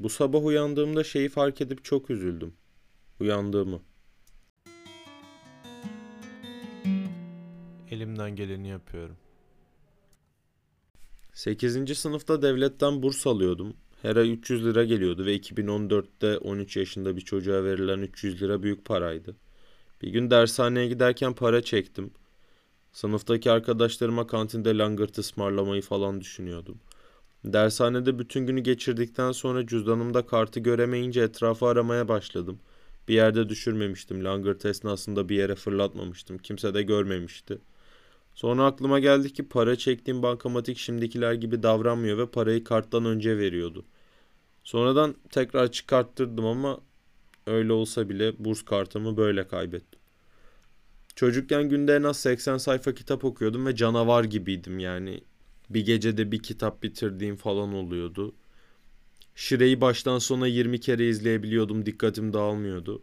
Bu sabah uyandığımda şeyi fark edip çok üzüldüm. Uyandığımı. Elimden geleni yapıyorum. 8. sınıfta devletten burs alıyordum. Her ay 300 lira geliyordu ve 2014'te 13 yaşında bir çocuğa verilen 300 lira büyük paraydı. Bir gün dershaneye giderken para çektim. Sınıftaki arkadaşlarıma kantinde langırt ısmarlamayı falan düşünüyordum. Dershanede bütün günü geçirdikten sonra cüzdanımda kartı göremeyince etrafı aramaya başladım. Bir yerde düşürmemiştim. Langırt esnasında bir yere fırlatmamıştım. Kimse de görmemişti. Sonra aklıma geldi ki para çektiğim bankamatik şimdikiler gibi davranmıyor ve parayı karttan önce veriyordu. Sonradan tekrar çıkarttırdım ama öyle olsa bile burs kartımı böyle kaybettim. Çocukken günde en az 80 sayfa kitap okuyordum ve canavar gibiydim yani. Bir gecede bir kitap bitirdiğim falan oluyordu. Şire'yi baştan sona 20 kere izleyebiliyordum. Dikkatim dağılmıyordu.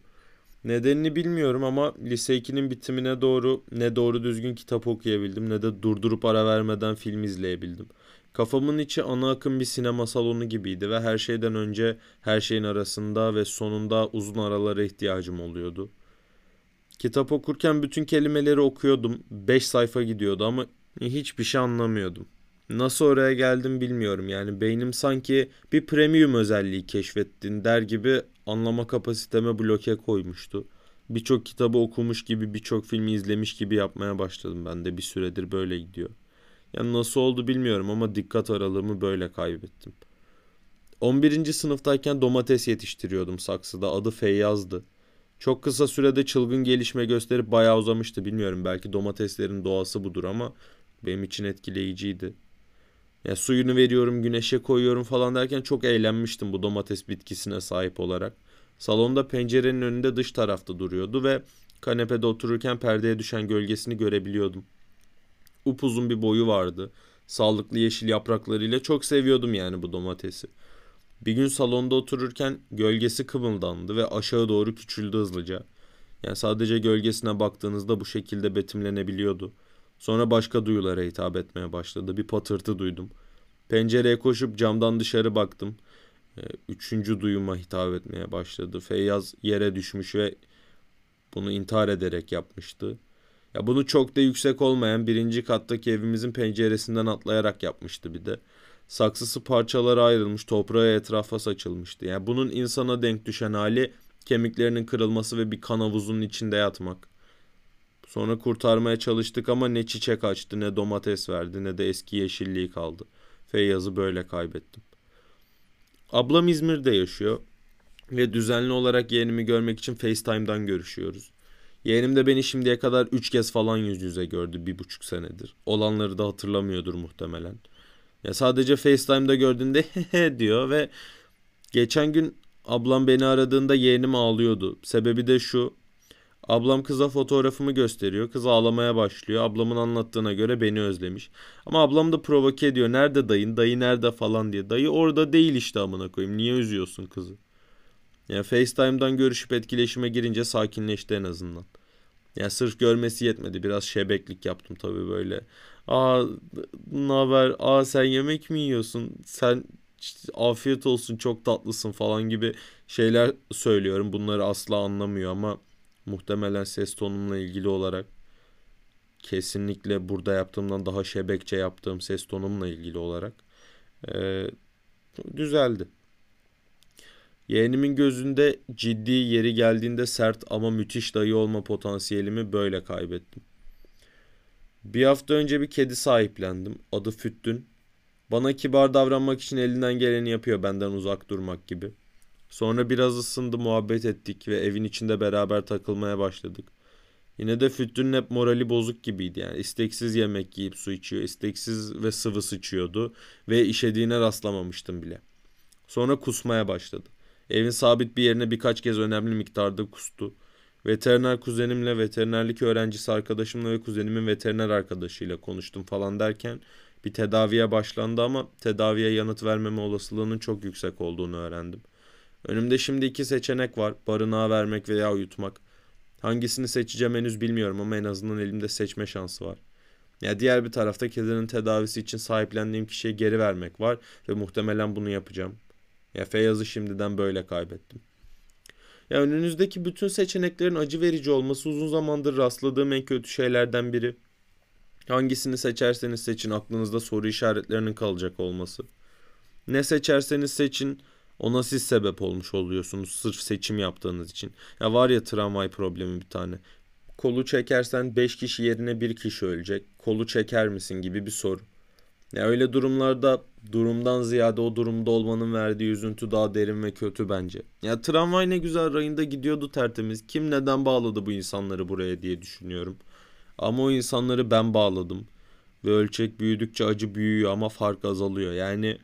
Nedenini bilmiyorum ama lise 2'nin bitimine doğru ne doğru düzgün kitap okuyabildim ne de durdurup ara vermeden film izleyebildim. Kafamın içi ana akım bir sinema salonu gibiydi ve her şeyden önce her şeyin arasında ve sonunda uzun aralara ihtiyacım oluyordu. Kitap okurken bütün kelimeleri okuyordum. 5 sayfa gidiyordu ama hiçbir şey anlamıyordum. Nasıl oraya geldim bilmiyorum yani beynim sanki bir premium özelliği keşfettin der gibi anlama kapasiteme bloke koymuştu. Birçok kitabı okumuş gibi birçok filmi izlemiş gibi yapmaya başladım ben de bir süredir böyle gidiyor. Yani nasıl oldu bilmiyorum ama dikkat aralığımı böyle kaybettim. 11. sınıftayken domates yetiştiriyordum saksıda adı Feyyaz'dı. Çok kısa sürede çılgın gelişme gösterip bayağı uzamıştı bilmiyorum belki domateslerin doğası budur ama benim için etkileyiciydi. Ya suyunu veriyorum, güneşe koyuyorum falan derken çok eğlenmiştim bu domates bitkisine sahip olarak. Salonda pencerenin önünde dış tarafta duruyordu ve kanepede otururken perdeye düşen gölgesini görebiliyordum. Upuzun bir boyu vardı. Sağlıklı yeşil yapraklarıyla çok seviyordum yani bu domatesi. Bir gün salonda otururken gölgesi kımıldandı ve aşağı doğru küçüldü hızlıca. Yani sadece gölgesine baktığınızda bu şekilde betimlenebiliyordu. Sonra başka duyulara hitap etmeye başladı. Bir patırtı duydum. Pencereye koşup camdan dışarı baktım. Ee, üçüncü duyuma hitap etmeye başladı. Feyyaz yere düşmüş ve bunu intihar ederek yapmıştı. Ya bunu çok da yüksek olmayan birinci kattaki evimizin penceresinden atlayarak yapmıştı bir de. Saksısı parçalara ayrılmış, toprağa etrafa saçılmıştı. Yani bunun insana denk düşen hali kemiklerinin kırılması ve bir kan havuzunun içinde yatmak. Sonra kurtarmaya çalıştık ama ne çiçek açtı ne domates verdi ne de eski yeşilliği kaldı. Feyyaz'ı böyle kaybettim. Ablam İzmir'de yaşıyor ve düzenli olarak yeğenimi görmek için FaceTime'dan görüşüyoruz. Yeğenim de beni şimdiye kadar üç kez falan yüz yüze gördü bir buçuk senedir. Olanları da hatırlamıyordur muhtemelen. Ya sadece FaceTime'da gördüğünde he diyor ve geçen gün ablam beni aradığında yeğenim ağlıyordu. Sebebi de şu Ablam kıza fotoğrafımı gösteriyor. Kız ağlamaya başlıyor. Ablamın anlattığına göre beni özlemiş. Ama ablam da provoke ediyor. Nerede dayın? Dayı nerede falan diye. Dayı orada değil işte amına koyayım. Niye üzüyorsun kızı? Yani FaceTime'dan görüşüp etkileşime girince sakinleşti en azından. Yani sırf görmesi yetmedi. Biraz şebeklik yaptım tabii böyle. Aa ne haber? Aa sen yemek mi yiyorsun? Sen afiyet olsun çok tatlısın falan gibi şeyler söylüyorum. Bunları asla anlamıyor ama Muhtemelen ses tonumla ilgili olarak kesinlikle burada yaptığımdan daha şebekçe yaptığım ses tonumla ilgili olarak e, düzeldi. Yeğenimin gözünde ciddi yeri geldiğinde sert ama müthiş dayı olma potansiyelimi böyle kaybettim. Bir hafta önce bir kedi sahiplendim. Adı Füttün. Bana kibar davranmak için elinden geleni yapıyor benden uzak durmak gibi.'' Sonra biraz ısındı muhabbet ettik ve evin içinde beraber takılmaya başladık. Yine de Füttün'ün hep morali bozuk gibiydi yani. isteksiz yemek yiyip su içiyor, isteksiz ve sıvı sıçıyordu ve işediğine rastlamamıştım bile. Sonra kusmaya başladı. Evin sabit bir yerine birkaç kez önemli miktarda kustu. Veteriner kuzenimle, veterinerlik öğrencisi arkadaşımla ve kuzenimin veteriner arkadaşıyla konuştum falan derken bir tedaviye başlandı ama tedaviye yanıt vermeme olasılığının çok yüksek olduğunu öğrendim.'' Önümde şimdi iki seçenek var. Barınağa vermek veya uyutmak. Hangisini seçeceğim henüz bilmiyorum ama en azından elimde seçme şansı var. Ya diğer bir tarafta kedinin tedavisi için sahiplendiğim kişiye geri vermek var ve muhtemelen bunu yapacağım. Ya Feyyaz'ı şimdiden böyle kaybettim. Ya önünüzdeki bütün seçeneklerin acı verici olması uzun zamandır rastladığım en kötü şeylerden biri. Hangisini seçerseniz seçin aklınızda soru işaretlerinin kalacak olması. Ne seçerseniz seçin ona siz sebep olmuş oluyorsunuz sırf seçim yaptığınız için. Ya var ya tramvay problemi bir tane. Kolu çekersen 5 kişi yerine 1 kişi ölecek. Kolu çeker misin gibi bir soru. Ya öyle durumlarda durumdan ziyade o durumda olmanın verdiği üzüntü daha derin ve kötü bence. Ya tramvay ne güzel rayında gidiyordu tertemiz. Kim neden bağladı bu insanları buraya diye düşünüyorum. Ama o insanları ben bağladım. Ve ölçek büyüdükçe acı büyüyor ama fark azalıyor. Yani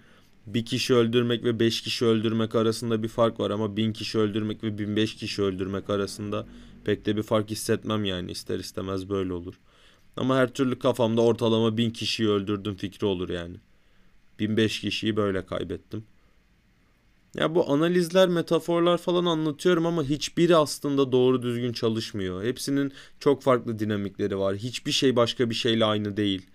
bir kişi öldürmek ve beş kişi öldürmek arasında bir fark var ama bin kişi öldürmek ve bin beş kişi öldürmek arasında pek de bir fark hissetmem yani ister istemez böyle olur. Ama her türlü kafamda ortalama bin kişiyi öldürdüm fikri olur yani. Bin beş kişiyi böyle kaybettim. Ya bu analizler, metaforlar falan anlatıyorum ama hiçbiri aslında doğru düzgün çalışmıyor. Hepsinin çok farklı dinamikleri var. Hiçbir şey başka bir şeyle aynı değil.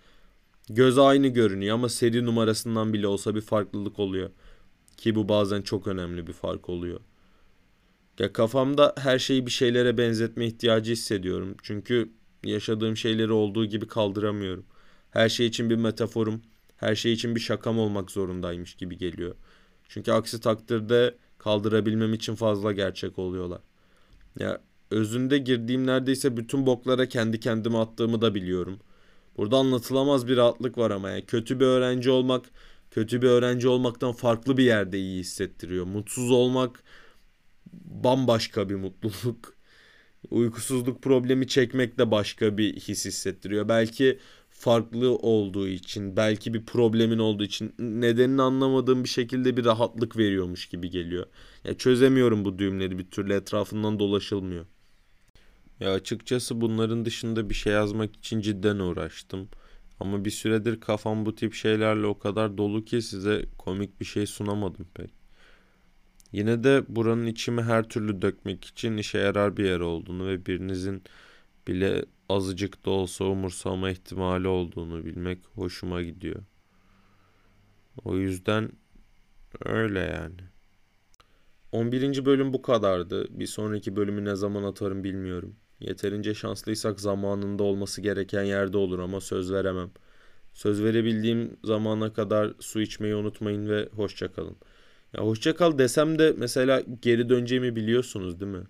Göz aynı görünüyor ama seri numarasından bile olsa bir farklılık oluyor. Ki bu bazen çok önemli bir fark oluyor. Ya kafamda her şeyi bir şeylere benzetme ihtiyacı hissediyorum. Çünkü yaşadığım şeyleri olduğu gibi kaldıramıyorum. Her şey için bir metaforum, her şey için bir şakam olmak zorundaymış gibi geliyor. Çünkü aksi takdirde kaldırabilmem için fazla gerçek oluyorlar. Ya özünde girdiğim neredeyse bütün boklara kendi kendime attığımı da biliyorum. Burada anlatılamaz bir rahatlık var ama yani kötü bir öğrenci olmak kötü bir öğrenci olmaktan farklı bir yerde iyi hissettiriyor. Mutsuz olmak bambaşka bir mutluluk. Uykusuzluk problemi çekmek de başka bir his hissettiriyor. Belki farklı olduğu için, belki bir problemin olduğu için nedenini anlamadığım bir şekilde bir rahatlık veriyormuş gibi geliyor. Ya çözemiyorum bu düğümleri bir türlü etrafından dolaşılmıyor. Ya açıkçası bunların dışında bir şey yazmak için cidden uğraştım. Ama bir süredir kafam bu tip şeylerle o kadar dolu ki size komik bir şey sunamadım pek. Yine de buranın içimi her türlü dökmek için işe yarar bir yer olduğunu ve birinizin bile azıcık da olsa umursama ihtimali olduğunu bilmek hoşuma gidiyor. O yüzden öyle yani. 11. bölüm bu kadardı. Bir sonraki bölümü ne zaman atarım bilmiyorum. Yeterince şanslıysak zamanında olması gereken yerde olur ama söz veremem. Söz verebildiğim zamana kadar su içmeyi unutmayın ve hoşça kalın. Ya hoşça kal desem de mesela geri döneceğimi biliyorsunuz değil mi?